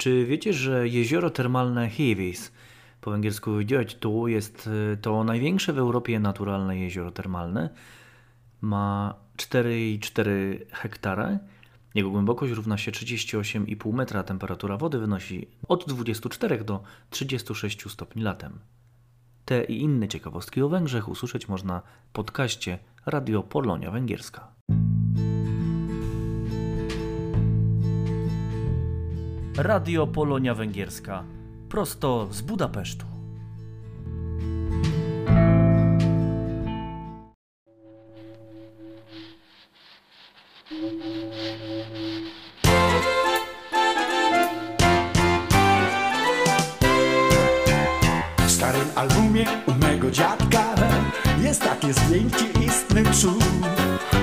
Czy wiecie, że jezioro termalne Heavis, po angielsku to jest e, to największe w Europie naturalne jezioro termalne? Ma 4,4 hektara. Jego głębokość równa się 38,5 metra, temperatura wody wynosi od 24 do 36 stopni latem. Te i inne ciekawostki o Węgrzech usłyszeć można w podcaście Radio Polonia Węgierska. Radio Polonia Węgierska prosto z Budapesztu. W starym albumie u mego dziadka jest takie zdjęcie istny cud.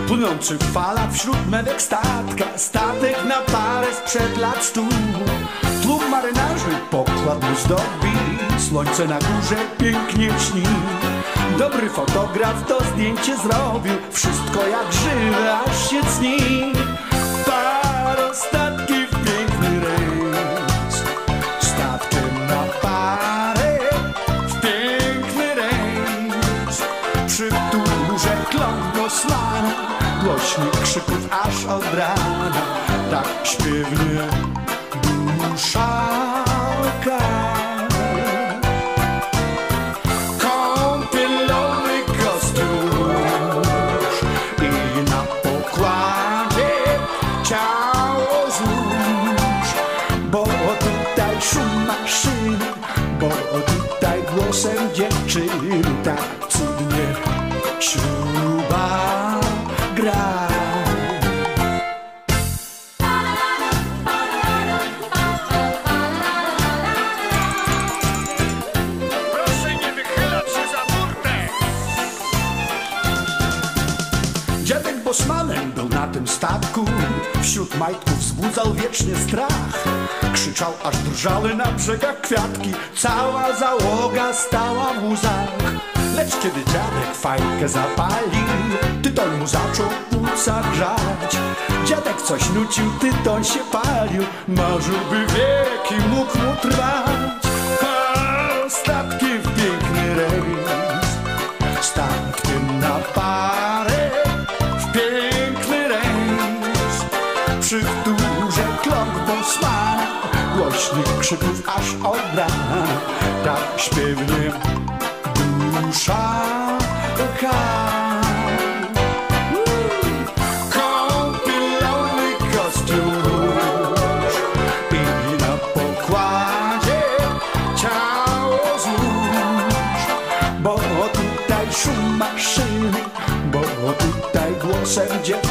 Płynący fala wśród medek statka, statek na parę sprzed lat stu. Pokład mu zdobi, słońce na górze pięknie śni. Dobry fotograf to zdjęcie zrobił, wszystko jak żywe, aż się cni. Parostatki w piękny rejs, statkiem na parę w piękny rejs. Przy turze klon sman, głośnik krzyków aż od rana, tak śpiewnie duszaka. Głosem dziewczyny tak cudnie śruba wzbudzał wiecznie strach. Krzyczał aż drżały na brzegach kwiatki. Cała załoga stała w łzach. Lecz kiedy dziadek fajkę zapalił Tytoń mu zaczął płuca grzać Dziadek coś nucił, tytoń się palił. Marzyłby wieki mógł mu trwać śpiewnie dusza ka Kąpielowy kostiusz I na pokładzie ciało złóż. Bo tutaj szum maszyny Bo tutaj głosem dziewczyny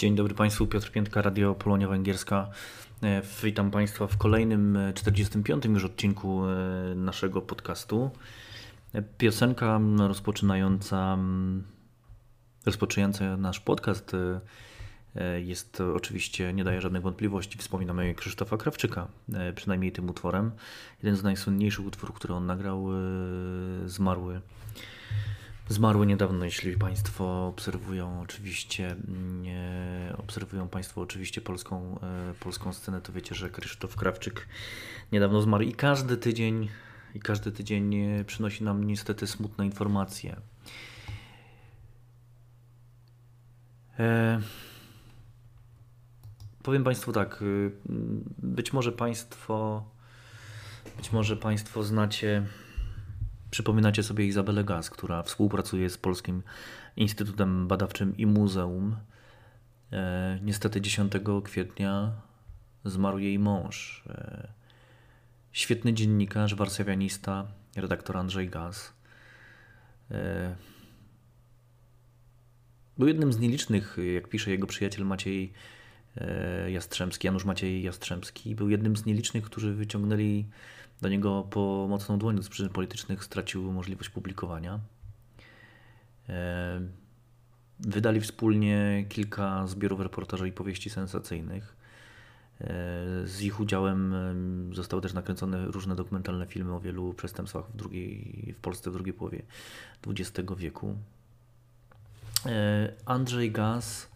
Dzień dobry Państwu, Piotr Piętka, Radio Polonia Węgierska. E, Witam Państwa w kolejnym, e, 45. już odcinku e, naszego podcastu. E, Piosenka rozpoczynająca, rozpoczynająca nasz podcast e, e, jest oczywiście, nie daje żadnych wątpliwości, wspominamy Krzysztofa Krawczyka, e, przynajmniej tym utworem. Jeden z najsłynniejszych utworów, który on nagrał, e, zmarły Zmarły niedawno, jeśli Państwo obserwują oczywiście, nie, obserwują Państwo oczywiście polską, e, polską scenę, to wiecie, że Krzysztof Krawczyk niedawno zmarł i każdy tydzień, i każdy tydzień e, przynosi nam niestety smutne informacje. E, powiem Państwu tak, y, być może Państwo, być może Państwo znacie Przypominacie sobie Izabelę Gaz, która współpracuje z Polskim Instytutem Badawczym i Muzeum. E, niestety 10 kwietnia zmarł jej mąż. E, świetny dziennikarz, warszawianista, redaktor Andrzej Gaz. E, był jednym z nielicznych, jak pisze jego przyjaciel Maciej e, Jastrzębski, Janusz Maciej Jastrzębski, był jednym z nielicznych, którzy wyciągnęli do niego pomocną dłoń z przyczyn politycznych, stracił możliwość publikowania. E, Wydali wspólnie kilka zbiorów reportaży i powieści sensacyjnych. E, z ich udziałem zostały też nakręcone różne dokumentalne filmy o wielu przestępstwach w, drugiej, w Polsce w drugiej połowie XX wieku. E, Andrzej Gaz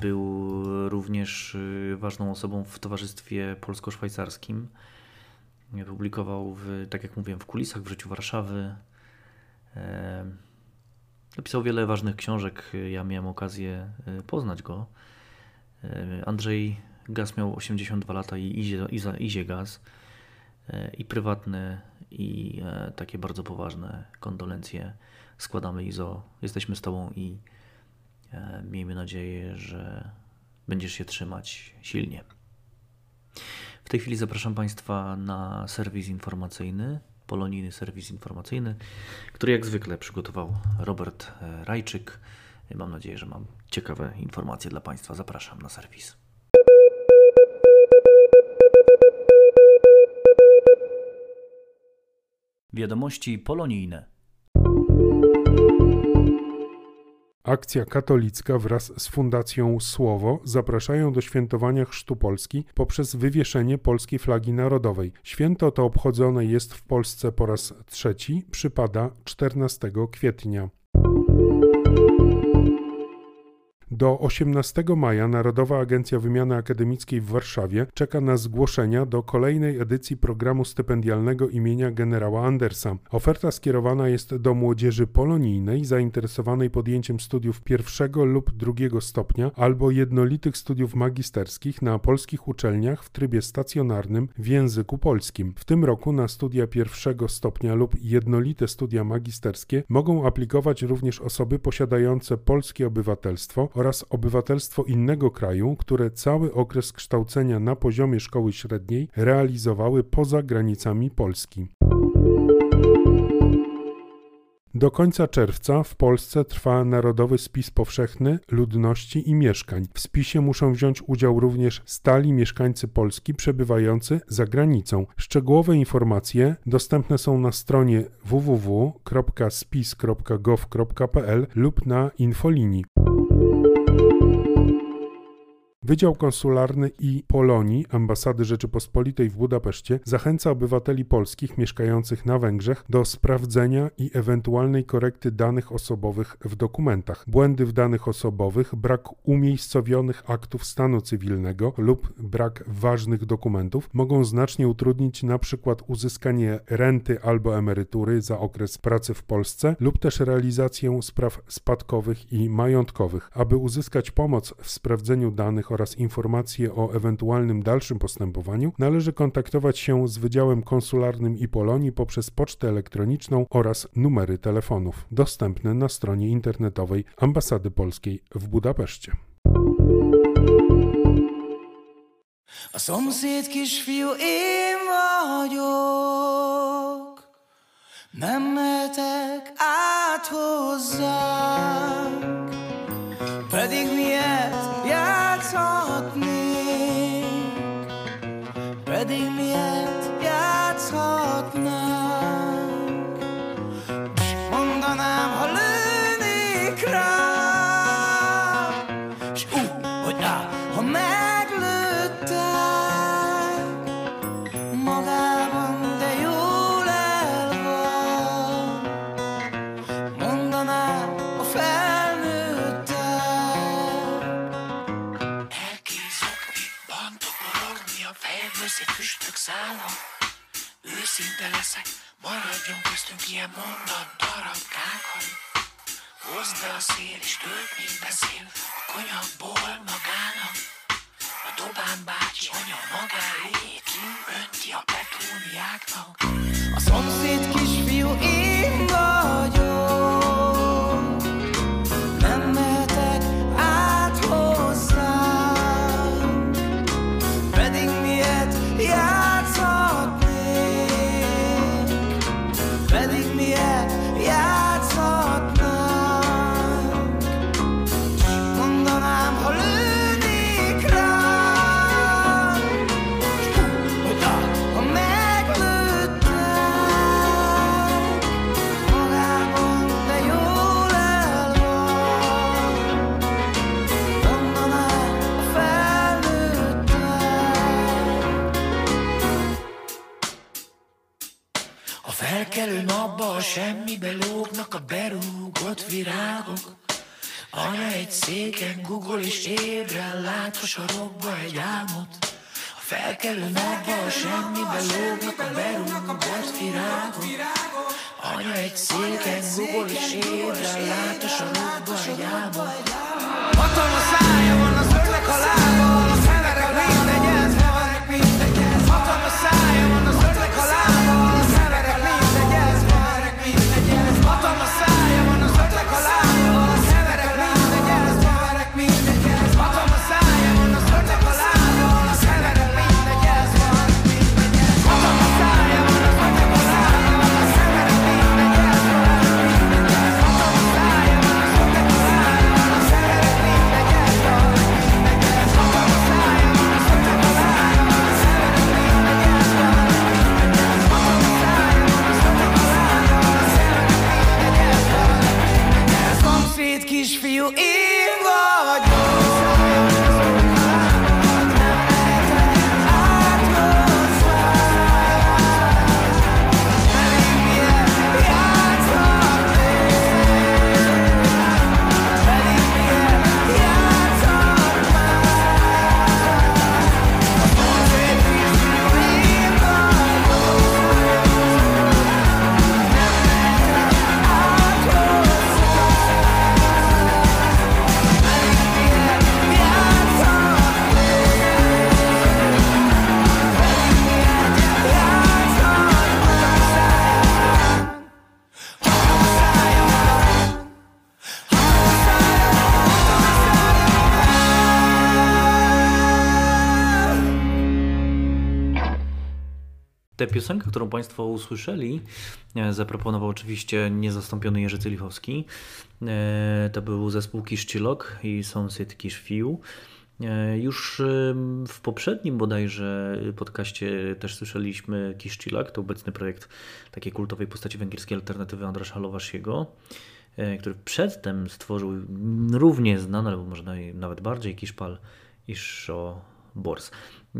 był również ważną osobą w towarzystwie polsko-szwajcarskim. Publikował, w, tak jak mówiłem, w kulisach w życiu Warszawy. Napisał wiele ważnych książek. Ja miałem okazję poznać go. E, Andrzej Gaz miał 82 lata i idzie, idzie Gaz. E, I prywatne, i e, takie bardzo poważne kondolencje składamy Izo. Jesteśmy z Tobą i miejmy nadzieję, że będziesz się trzymać silnie. W tej chwili zapraszam Państwa na serwis informacyjny, polonijny serwis informacyjny, który jak zwykle przygotował Robert Rajczyk. Mam nadzieję, że mam ciekawe informacje dla Państwa. Zapraszam na serwis. Wiadomości polonijne. Akcja katolicka wraz z Fundacją Słowo zapraszają do świętowania Chrztu Polski poprzez wywieszenie polskiej flagi narodowej. Święto to obchodzone jest w Polsce po raz trzeci, przypada 14 kwietnia. Do 18 maja Narodowa Agencja Wymiany Akademickiej w Warszawie czeka na zgłoszenia do kolejnej edycji programu stypendialnego imienia generała Andersa. Oferta skierowana jest do młodzieży polonijnej zainteresowanej podjęciem studiów pierwszego lub drugiego stopnia albo jednolitych studiów magisterskich na polskich uczelniach w trybie stacjonarnym w języku polskim. W tym roku na studia pierwszego stopnia lub jednolite studia magisterskie mogą aplikować również osoby posiadające polskie obywatelstwo oraz obywatelstwo innego kraju, które cały okres kształcenia na poziomie szkoły średniej realizowały poza granicami Polski. Do końca czerwca w Polsce trwa Narodowy Spis Powszechny Ludności i Mieszkań. W spisie muszą wziąć udział również stali mieszkańcy Polski przebywający za granicą. Szczegółowe informacje dostępne są na stronie www.spis.gov.pl lub na infolinii. Wydział Konsularny i Polonii Ambasady Rzeczypospolitej w Budapeszcie zachęca obywateli polskich mieszkających na Węgrzech do sprawdzenia i ewentualnej korekty danych osobowych w dokumentach. Błędy w danych osobowych, brak umiejscowionych aktów stanu cywilnego lub brak ważnych dokumentów mogą znacznie utrudnić przykład uzyskanie renty albo emerytury za okres pracy w Polsce lub też realizację spraw spadkowych i majątkowych. Aby uzyskać pomoc w sprawdzeniu danych oraz informacje o ewentualnym dalszym postępowaniu, należy kontaktować się z Wydziałem Konsularnym i Polonii poprzez pocztę elektroniczną oraz numery telefonów dostępne na stronie internetowej Ambasady Polskiej w Budapeszcie. A szomszéd kisfiú én vagyok, nem mehetek át hozzánk, pedig miért mondat darabkákat. Hozd be a szél és mint beszél. A konyakból magának. A Dobán bácsi anya magáé Önti a petúniáknak A szomszéd kisfiú én felkelő napba a semmibe lógnak a berúgott virágok. Anya egy széken Google és ébren lát a sarokba egy álmot. Hatalmas szája kisfiú, én Tę piosenkę, którą Państwo usłyszeli, e, zaproponował oczywiście niezastąpiony Jerzy Cylichowski. E, To był zespół Kiszczylok i sąsiad Kiszfiu. E, Już w poprzednim bodajże podcaście też słyszeliśmy Kiszczylak, to obecny projekt takiej kultowej postaci węgierskiej alternatywy Andrasza Lowasiego, który przedtem stworzył równie znany, albo może nawet bardziej Kiszpal Iszo Bors.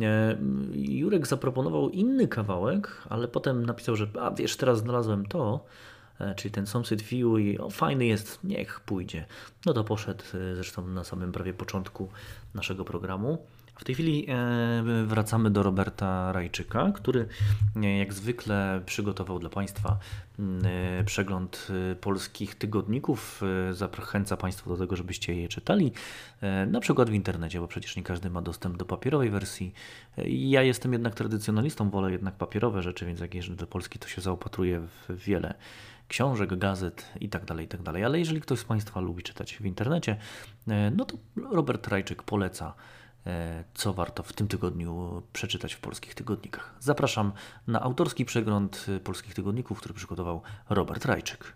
E, Jurek zaproponował inny kawałek, ale potem napisał, że a wiesz, teraz znalazłem to, e, czyli ten Sąsiad View i o, fajny jest, niech pójdzie. No to poszedł e, zresztą na samym prawie początku naszego programu. W tej chwili e, wracamy do Roberta Rajczyka, który e, jak zwykle przygotował dla Państwa m, e, przegląd polskich tygodników. Zachęca Państwa do tego, żebyście je czytali, na przykład w internecie, bo przecież nie każdy ma dostęp do papierowej wersji. Ja jestem jednak tradycjonalistą, wolę jednak papierowe rzeczy, więc jak jeżdżę do Polski, to się zaopatruję w wiele książek, gazet i tak dalej, i tak. Ale jeżeli ktoś z Państwa lubi czytać w internecie, no to Robert Rajczyk poleca, co warto w tym tygodniu przeczytać w polskich tygodnikach. Zapraszam na autorski przegląd e, polskich tygodników, który przygotował Robert Rajczyk.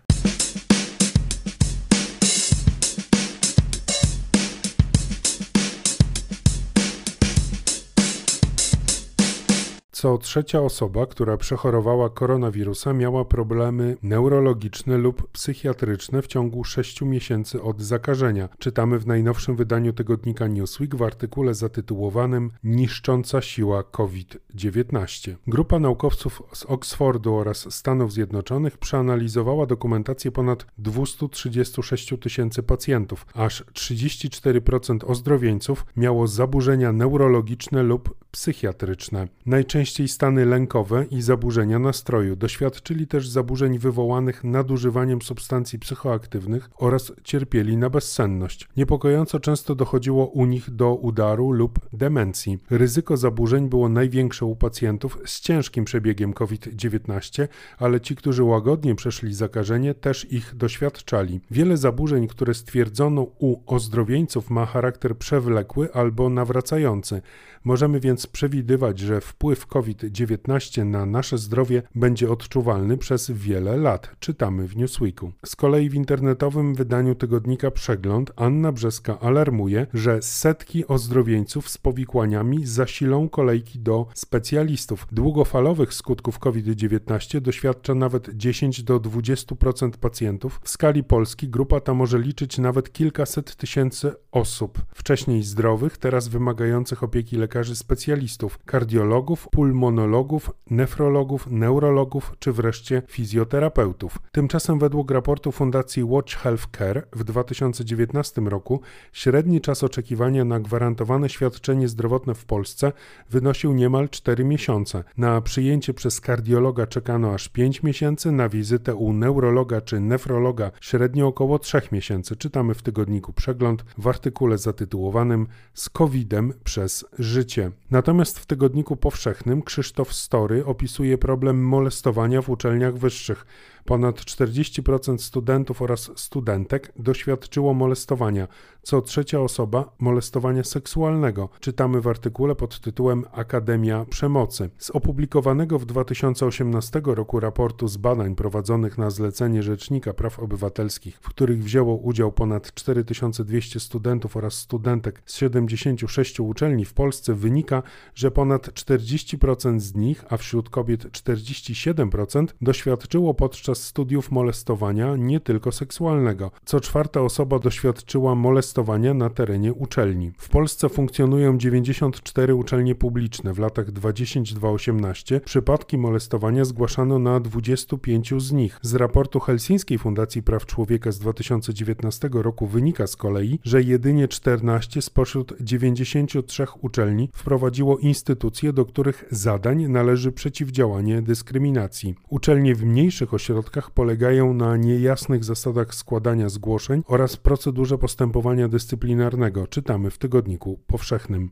Co trzecia osoba, która przechorowała koronawirusa, miała problemy neurologiczne lub psychiatryczne w ciągu 6 miesięcy od zakażenia. Czytamy w najnowszym wydaniu tygodnika Newsweek w artykule zatytułowanym Niszcząca siła COVID-19. Grupa naukowców z Oxfordu oraz Stanów Zjednoczonych przeanalizowała dokumentację ponad 236 tysięcy pacjentów. Aż 34% ozdrowieńców miało zaburzenia neurologiczne lub psychiatryczne. Najczęściej stany lękowe i zaburzenia nastroju. Doświadczyli też zaburzeń wywołanych nadużywaniem substancji psychoaktywnych oraz cierpieli na bezsenność. Niepokojąco często dochodziło u nich do udaru lub demencji. Ryzyko zaburzeń było największe u pacjentów z ciężkim przebiegiem COVID-19, ale ci, którzy łagodnie przeszli zakażenie, też ich doświadczali. Wiele zaburzeń, które stwierdzono u ozdrowieńców, ma charakter przewlekły albo nawracający. Możemy więc przewidywać, że wpływ COVID-19 na nasze zdrowie będzie odczuwalny przez wiele lat, czytamy w Newsweeku. Z kolei w internetowym wydaniu tygodnika Przegląd Anna Brzeska alarmuje, że setki ozdrowieńców z powikłaniami zasilą kolejki do specjalistów. Długofalowych skutków COVID-19 doświadcza nawet 10 do 20% pacjentów. W skali Polski grupa ta może liczyć nawet kilkaset tysięcy osób, wcześniej zdrowych, teraz wymagających opieki lekarzy specjalistów specjalistów kardiologów, pulmonologów, nefrologów, neurologów czy wreszcie fizjoterapeutów. Tymczasem według raportu Fundacji Watch Healthcare w 2019 roku średni czas oczekiwania na gwarantowane świadczenie zdrowotne w Polsce wynosił niemal 4 miesiące. Na przyjęcie przez kardiologa czekano aż 5 miesięcy, na wizytę u neurologa czy nefrologa średnio około 3 miesięcy. Czytamy w tygodniku Przegląd w artykule zatytułowanym Z COVID-em przez życie. Natomiast w tygodniku powszechnym Krzysztof Story opisuje problem molestowania w uczelniach wyższych. Ponad 40% studentów oraz studentek doświadczyło molestowania, co trzecia osoba molestowania seksualnego. Czytamy w artykule pod tytułem Akademia Przemocy. Z opublikowanego w 2018 roku raportu z badań prowadzonych na zlecenie Rzecznika Praw Obywatelskich, w których wzięło udział ponad 4200 studentów oraz studentek z 76 uczelni w Polsce, wynika, że ponad 40% z nich, a wśród kobiet 47%, doświadczyło podczas studiów molestowania nie tylko seksualnego. Co czwarta osoba doświadczyła molestowania na terenie uczelni. W Polsce funkcjonują 94 uczelnie publiczne. W latach 2010-2018 przypadki molestowania zgłaszano na 25 z nich. Z raportu Helsińskiej Fundacji Praw Człowieka z 2019 roku wynika z kolei, że jedynie 14 spośród 93 uczelni wprowadziło instytucje, do których zadań należy przeciwdziałanie dyskryminacji. Uczelnie w mniejszych ośrodkach polegają na niejasnych zasadach składania zgłoszeń oraz procedurze postępowania dyscyplinarnego, czytamy w tygodniku powszechnym.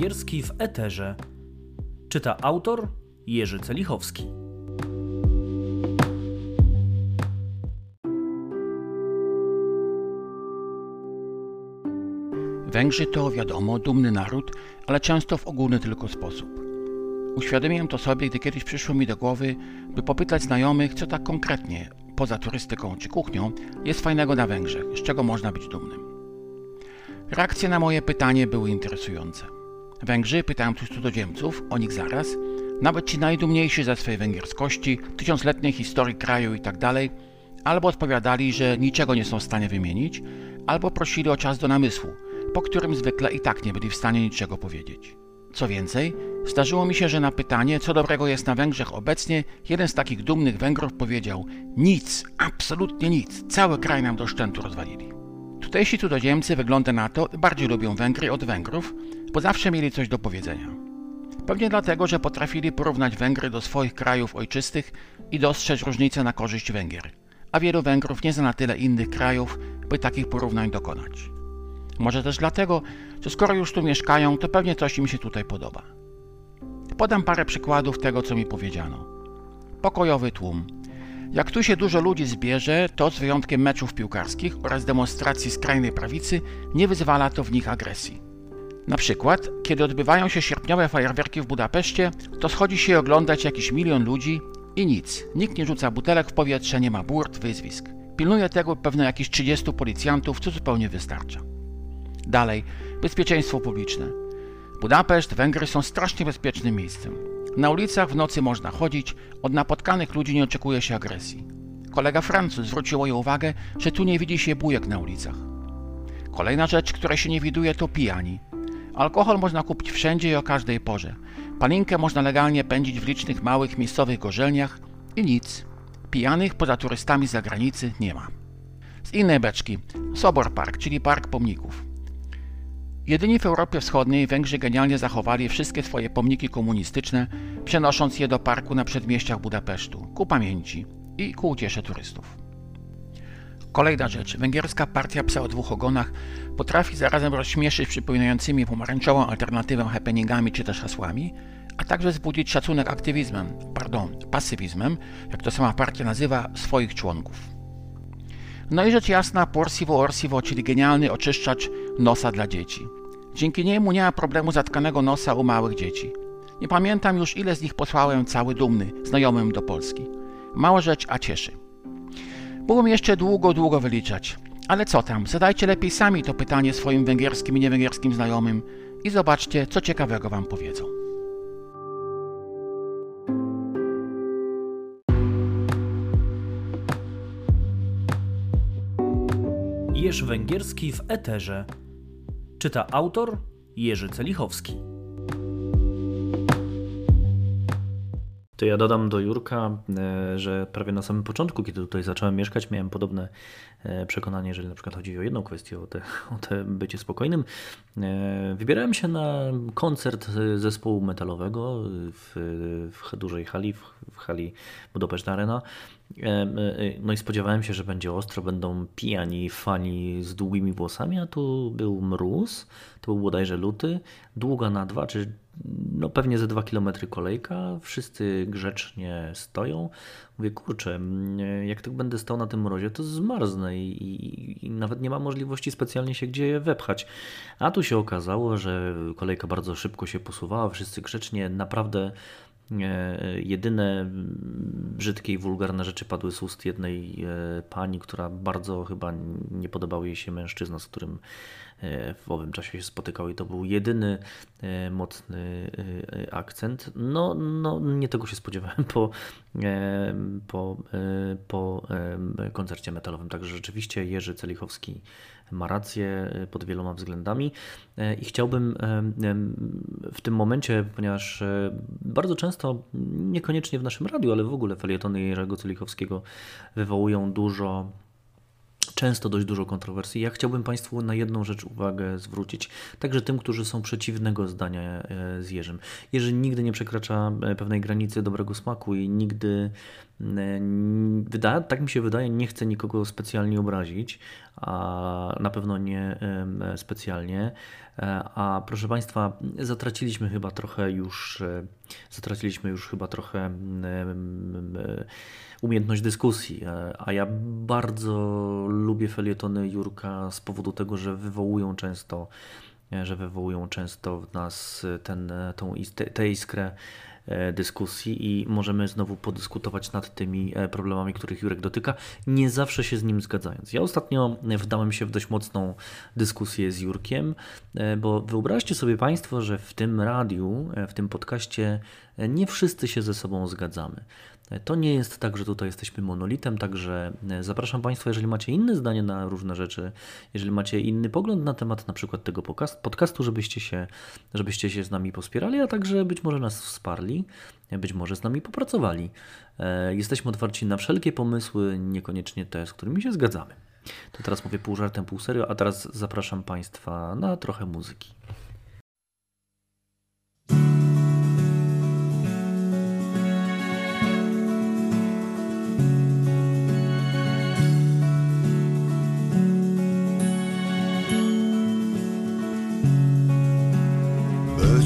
Węgierski w Eterze. Czyta autor Jerzy Celichowski. Węgrzy to, wiadomo, dumny naród, ale często w ogólny tylko sposób. Uświadomiłem to sobie, gdy kiedyś przyszło mi do głowy, by popytać znajomych, co tak konkretnie, poza turystyką czy kuchnią, jest fajnego na Węgrzech, z czego można być dumnym. Reakcje na moje pytanie były interesujące. Węgrzy, pytałem tu cudzoziemców, o nich zaraz, nawet ci najdumniejsi ze swej węgierskości, tysiącletniej historii kraju itd., albo odpowiadali, że niczego nie są w stanie wymienić, albo prosili o czas do namysłu, po którym zwykle i tak nie byli w stanie niczego powiedzieć. Co więcej, zdarzyło mi się, że na pytanie, co dobrego jest na Węgrzech obecnie, jeden z takich dumnych Węgrów powiedział: Nic, absolutnie nic, cały kraj nam do szczętu rozwalili. Tutejsi cudzoziemcy, wygląda na to, bardziej lubią Węgry od Węgrów, bo zawsze mieli coś do powiedzenia. Pewnie dlatego, że potrafili porównać Węgry do swoich krajów ojczystych i dostrzec różnice na korzyść Węgier, a wielu Węgrów nie zna na tyle innych krajów, by takich porównań dokonać. Może też dlatego, że skoro już tu mieszkają, to pewnie coś im się tutaj podoba. Podam parę przykładów tego, co mi powiedziano. Pokojowy tłum. Jak tu się dużo ludzi zbierze, to z wyjątkiem meczów piłkarskich oraz demonstracji skrajnej prawicy nie wyzwala to w nich agresji. Na przykład, kiedy odbywają się sierpniowe fajerwerki w Budapeszcie, to schodzi się oglądać jakiś milion ludzi i nic. Nikt nie rzuca butelek w powietrze, nie ma burt, wyzwisk. Pilnuje tego pewno jakieś 30 policjantów, co zupełnie wystarcza. Dalej, bezpieczeństwo publiczne. Budapeszt, Węgry są strasznie bezpiecznym miejscem. Na ulicach w nocy można chodzić, od napotkanych ludzi nie oczekuje się agresji. Kolega Francuz zwrócił moją uwagę, że tu nie widzi się bujek na ulicach. Kolejna rzecz, której się nie widuje, to pijani. Alkohol można kupić wszędzie i o każdej porze. Palinkę można legalnie pędzić w licznych małych miejscowych gorzelniach i nic. Pijanych poza turystami z zagranicy nie ma. Z innej beczki Sobor Park, czyli Park Pomników. Jedyni w Europie Wschodniej Węgrzy genialnie zachowali wszystkie swoje pomniki komunistyczne, przenosząc je do parku na przedmieściach Budapesztu, ku pamięci i ku uciesze turystów. Kolejna rzecz. Węgierska partia psa o dwóch ogonach potrafi zarazem rozśmieszyć przypominającymi pomarańczową alternatywę happeningami czy też hasłami, a także wzbudzić szacunek aktywizmem, pardon, pasywizmem, jak to sama partia nazywa, swoich członków. No i rzecz jasna, Porsivo Orsivo, czyli genialny oczyszczacz nosa dla dzieci. Dzięki niemu nie ma problemu zatkanego nosa u małych dzieci. Nie pamiętam już ile z nich posłałem cały dumny, znajomym do Polski. Mała rzecz, a cieszy. Mógłbym jeszcze długo, długo wyliczać. Ale co tam, zadajcie lepiej sami to pytanie swoim węgierskim i niewęgierskim znajomym i zobaczcie, co ciekawego wam powiedzą. Jerzy Węgierski w Eterze. Czyta autor Jerzy Celichowski. To ja dodam do Jurka, e, że prawie na samym początku, kiedy tutaj zacząłem mieszkać, miałem podobne e, przekonanie, jeżeli na przykład chodzi o jedną kwestię, o te, o te bycie spokojnym. E, Wybierałem się na koncert zespołu metalowego w, w dużej hali, w, w hali Budapest Arena. No i spodziewałem się, że będzie ostro, będą pijani fani z długimi włosami, a tu był mróz, to był bodajże luty, długa na dwa, czy no pewnie ze dwa kilometry kolejka, wszyscy grzecznie stoją. Mówię, kurczę, jak tak będę stał na tym mrozie, to zmarznę i, i, i nawet nie ma możliwości specjalnie się gdzie wepchać. A tu się okazało, że kolejka bardzo szybko się posuwała, wszyscy grzecznie, naprawdę Jedyne mm, brzydkie i wulgarne rzeczy padły z ust jednej e, pani, która bardzo chyba nie podobał jej się mężczyzna, z którym e, w owym czasie się spotykał i to był jedyny e, mocny e, akcent. No, no nie tego się spodziewałem po, e, po, e, po e, koncercie metalowym. Także rzeczywiście Jerzy Celichowski ma rację e, pod wieloma względami E, i chciałbym e, w tym momencie, ponieważ bardzo często, niekoniecznie w naszym radiu, ale w ogóle felietony Jerzego Celichowskiego wywołują dużo często dość dużo kontrowersji. Ja chciałbym Państwu na jedną rzecz uwagę zwrócić, także tym, którzy są przeciwnego zdania z Jerzym. Jerzy nigdy nie przekracza pewnej granicy dobrego smaku i nigdy, wyda, tak mi się wydaje, nie chce nikogo specjalnie obrazić, a na pewno nie specjalnie. E, A proszę Państwa, zatraciliśmy chyba trochę już, e, zatraciliśmy już chyba trochę umiejętność dyskusji, e, a ja bardzo lubię felietony Jurka z powodu tego, że wywołują często, że wywołują często w nas ten, tą, tę iskrę dyskusji i możemy znowu podyskutować nad tymi e, problemami, których Jurek dotyka, nie zawsze się z nim zgadzając. Ja ostatnio wdałem się w dość mocną dyskusję z Jurkiem, e, bo wyobraźcie sobie Państwo, że w tym radiu, e, w tym podcaście e, nie wszyscy się ze sobą zgadzamy. To nie jest tak, że tutaj jesteśmy monolitem, także e, zapraszam Państwa, jeżeli macie inne zdanie na różne rzeczy, jeżeli macie inny pogląd na temat na przykład tego podcastu, żebyście się, żebyście się z nami pospierali, a także być może nas wsparli, e, być może z nami popracowali. E, Jesteśmy otwarci na wszelkie pomysły, niekoniecznie te, z którymi się zgadzamy. To teraz mówię pół żartem, pół serio, a teraz zapraszam Państwa na trochę muzyki.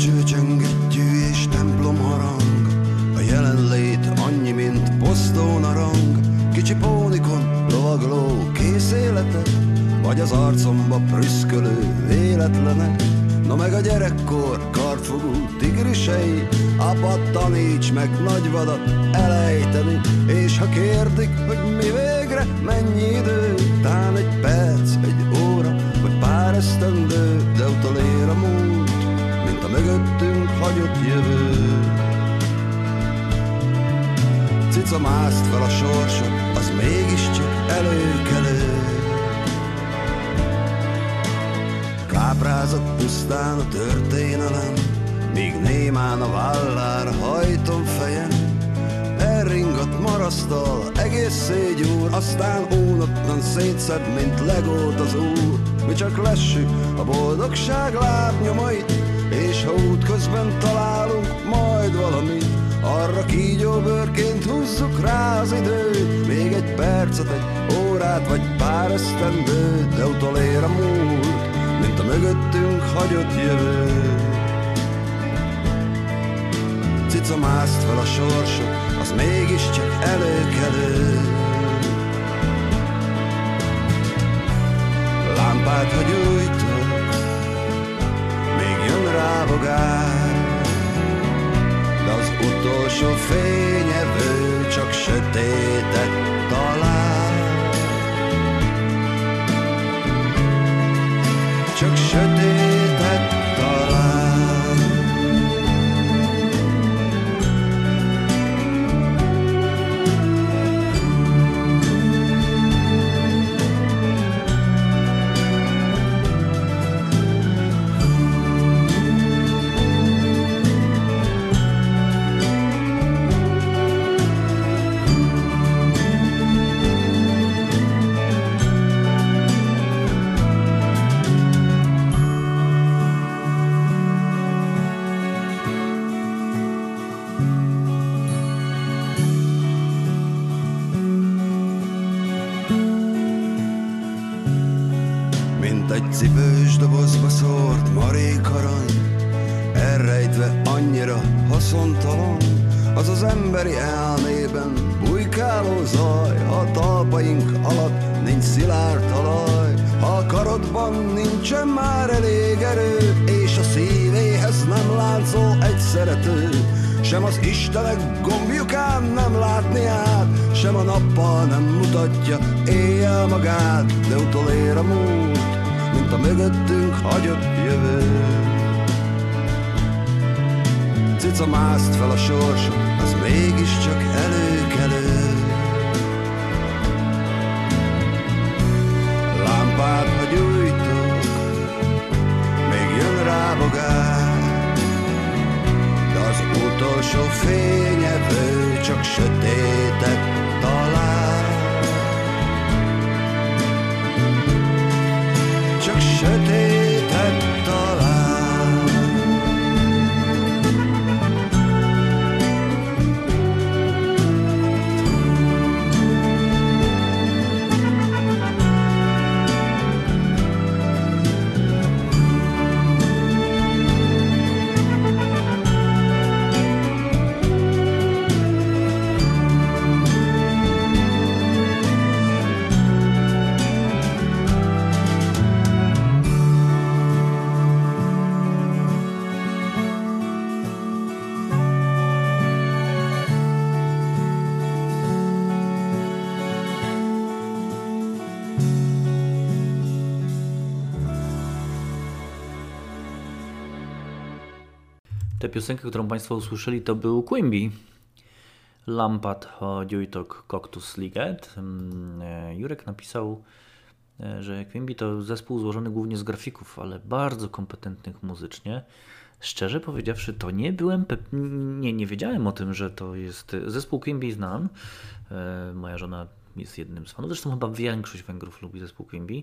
Bölcsőcsöngettyű és templom harang. A jelenlét annyi, mint posztón a rang Kicsi pónikon lovagló kész Vagy az arcomba prüszkölő véletlenek. Na meg a gyerekkor kartfogú tigrisei Apa taníts meg nagy vadat elejteni. És ha kérdik, hogy mi végre mennyi idő Tán egy perc, egy óra, vagy pár esztendő hagyott jövő. Cica mászt fel a sorsa, az mégiscsak előkelő. Káprázott pusztán a történelem Míg némán a vállára hajtom fejem Elringott marasztal, egész szégyúr Aztán unottan szétszed, mint legót az úr. Mi csak lessük a boldogság lábnyomait És ha útközben találunk majd valamit Arra kígyó bőrként húzzuk rá az időt. Még egy percet, egy órát vagy pár esztendőt De utolér a múlt, mint a mögöttünk hagyott jövő. Cica mászt fel a sorsot, az mégiscsak előkelő. Lámpát, hogy még fogár, de az utolsó fénye csak sötét. Nem mutatja éjjel magát, de utolér a múlt, mint a mögöttünk hagyott jövő. Cica mászt fel a sors, az mégiscsak előkelő. Lámpát, ha gyújtok, még jön rá bogár, de az utolsó fényevő csak sötétet piosenkę, którą Państwo usłyszeli, to był Quimby. Lampad Dziujtok Coctus Liget. Mm, e, Jurek napisał, e, że Quimby to zespół złożony głównie z grafików, ale bardzo kompetentnych muzycznie. Szczerze powiedziawszy, to nie byłem, nie, nie wiedziałem o tym, że to jest zespół Quimby znam. E, Moja żona jest jednym z fanów, zresztą chyba większość Węgrów lubi zespół Quimby,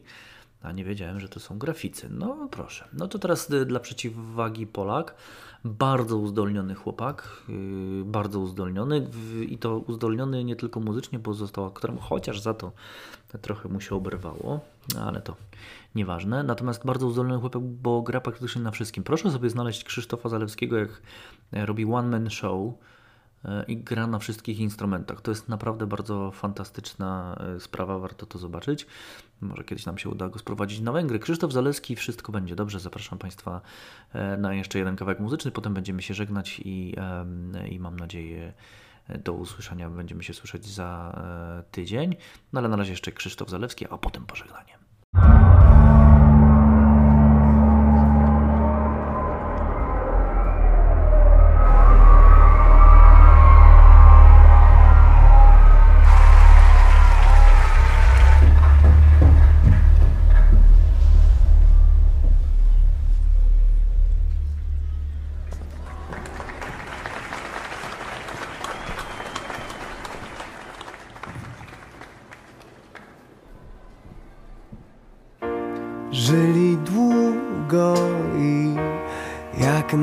a nie wiedziałem, że to są graficy. No proszę. No to teraz y, dla przeciwwagi Polak. Bardzo uzdolniony chłopak, yy, bardzo uzdolniony i to uzdolniony nie tylko muzycznie, bo został aktorem, chociaż za to trochę mu się oberwało, ale to nieważne. Natomiast bardzo uzdolniony chłopak, bo gra praktycznie na wszystkim. Proszę sobie znaleźć Krzysztofa Zalewskiego, jak e, robi one man show e, i gra na wszystkich instrumentach. To jest naprawdę bardzo fantastyczna e, sprawa, warto to zobaczyć. Może kiedyś nam się uda go sprowadzić na Węgry. Krzysztof Zaleski, wszystko będzie dobrze. Zapraszam Państwa e, na jeszcze jeden kawałek muzyczny, potem będziemy się żegnać i, i mam nadzieję e, do usłyszenia będziemy się słyszeć za e, tydzień. No ale na razie jeszcze Krzysztof Zalewski, a potem pożegnanie.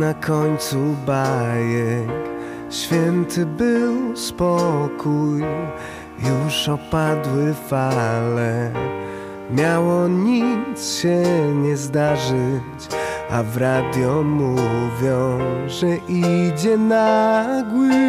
Na końcu bajek. Święty był spokój, już opadły fale. Miało nic się nie zdarzyć, a w radio mówią, że idzie nagły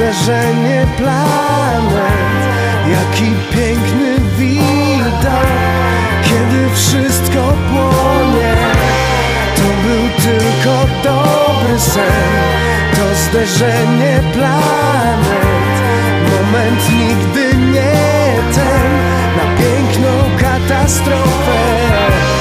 zderzenie planet. Jaki piękny widok, kiedy wszystko płonie. To był tylko dobry sen, to zderzenie planet. Moment nigdy nie ten na piękną katastrofę.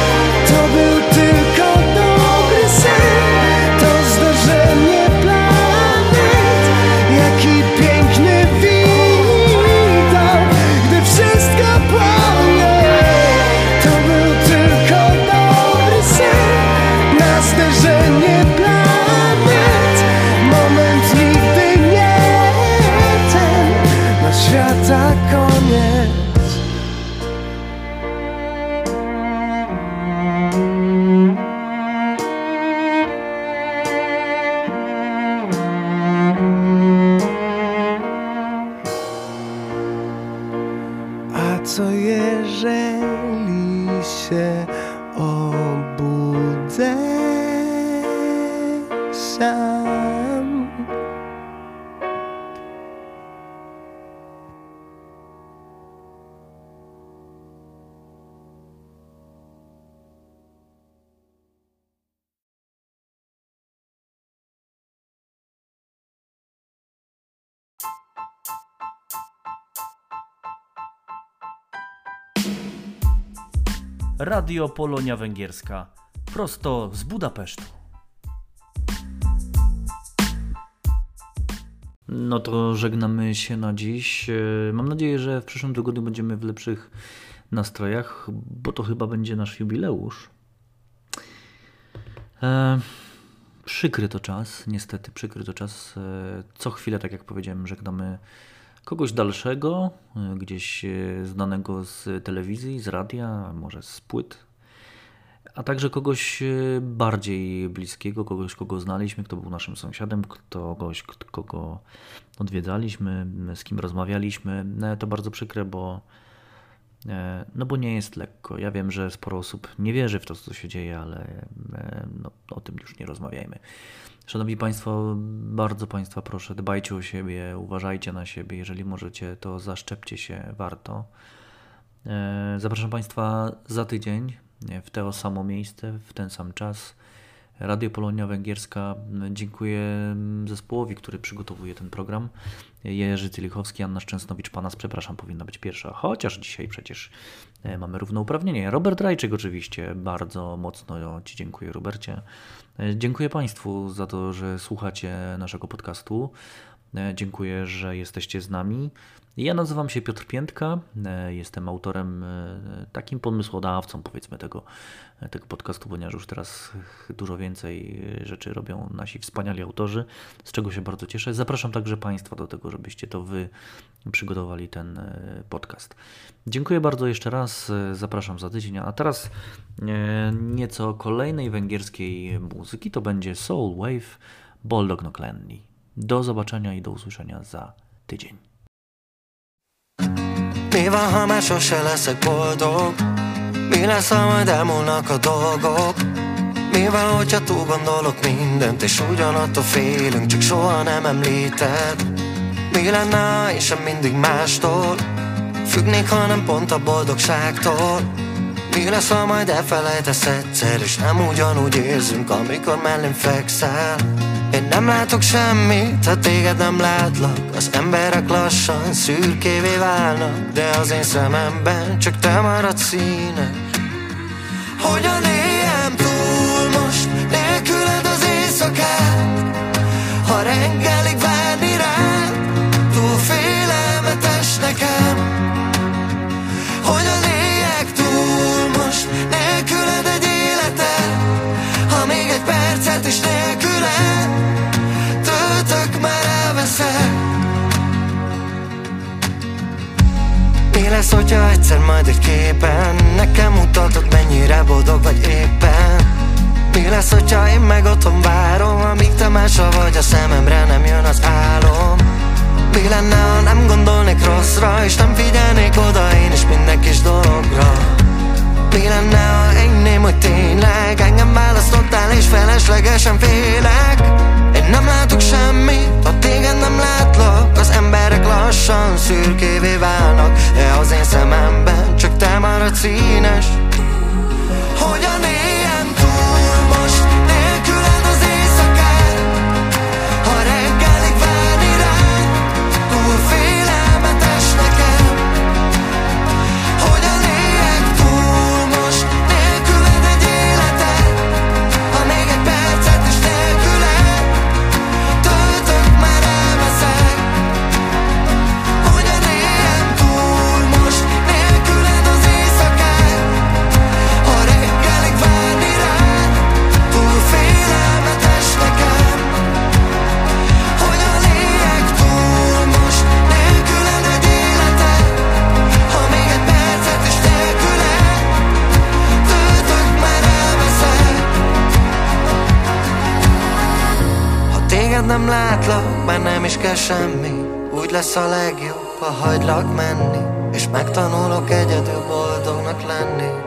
Radio Polonia Węgierska. Prosto z Budapesztu. No to żegnamy się na dziś. E, Mam nadzieję, że w przyszłym tygodniu będziemy w lepszych nastrojach, bo to chyba będzie nasz jubileusz. E, przykry to czas, niestety przykry to czas. E, co chwilę, tak jak powiedziałem, żegnamy kogoś dalszego, e, gdzieś e, znanego z telewizji, z radia, może z płyt, a także kogoś e, bardziej bliskiego, kogoś, kogo znaliśmy, kto był naszym sąsiadem, kogoś, kogo odwiedzaliśmy, z kim rozmawialiśmy. To bardzo przykre, bo no bo nie jest lekko. Ja wiem, że sporo osób nie wierzy w to, co się dzieje, ale e, no, o tym już nie rozmawiajmy. Szanowni Państwo, bardzo Państwa proszę, dbajcie o siebie, uważajcie na siebie. Jeżeli możecie, to zaszczepcie się, warto. E, Zapraszam Państwa za tydzień e, w to samo miejsce, w ten sam czas. Radio Polonia Węgierska. Dziękuję zespołowi, który przygotowuje ten program. Jerzy Tylichowski, Anna Szczęsnowicz, Panas, przepraszam, powinna być pierwsza, chociaż dzisiaj przecież e, mamy równouprawnienie. Robert Rajczyk oczywiście, bardzo mocno Ci dziękuję, Robercie. E, Dziękuję Państwu za to, że słuchacie naszego podcastu. E, Dziękuję, że jesteście z nami. Ja nazywam się Piotr Piętka, e, jestem autorem, e, takim pomysłodawcą powiedzmy tego, tego podcastu, ponieważ już teraz dużo więcej rzeczy robią nasi wspaniali autorzy, z czego się bardzo cieszę. Zapraszam także Państwa do tego, żebyście to Wy przygotowali ten e, podcast. Dziękuję bardzo jeszcze raz, e, zapraszam za tydzień, a teraz e, nieco kolejnej węgierskiej muzyki, to będzie Soul Wave Boldog Noklenni. Do zobaczenia i do usłyszenia za tydzień. Mi van, ha már sose leszek boldog? Mi lesz, ha majd elmúlnak a dolgok? Mi van, hogyha túl gondolok mindent És ugyanattól félünk, csak soha nem említed Mi lenne, ha én sem mindig mástól Függnék, hanem pont a boldogságtól Mi lesz, ha majd elfelejtesz egyszer És nem ugyanúgy érzünk, amikor mellém fekszel Én nem látok semmit, ha téged nem látlak. Az emberek lassan szürkévé válnak De az én szememben csak te maradsz színes Hogyan lesz, hogyha egyszer majd egy képen. Nekem mutatod, mennyire boldog vagy éppen. Mi lesz, hogyha én meg otthon várom Amíg te másra vagy, a szememre nem jön az álom? Mi lenne, ha nem gondolnék rosszra És nem figyelnék oda én is minden kis dologra? Mi lenne, ha enném, hogy tényleg Engem választottál és feleslegesen félek? Én nem látok semmit, ha téged nem emberek lassan szürkévé válnak De az én szememben csak te maradsz színes semmi Úgy lesz a legjobb, ha hagylak menni És megtanulok egyedül boldognak lenni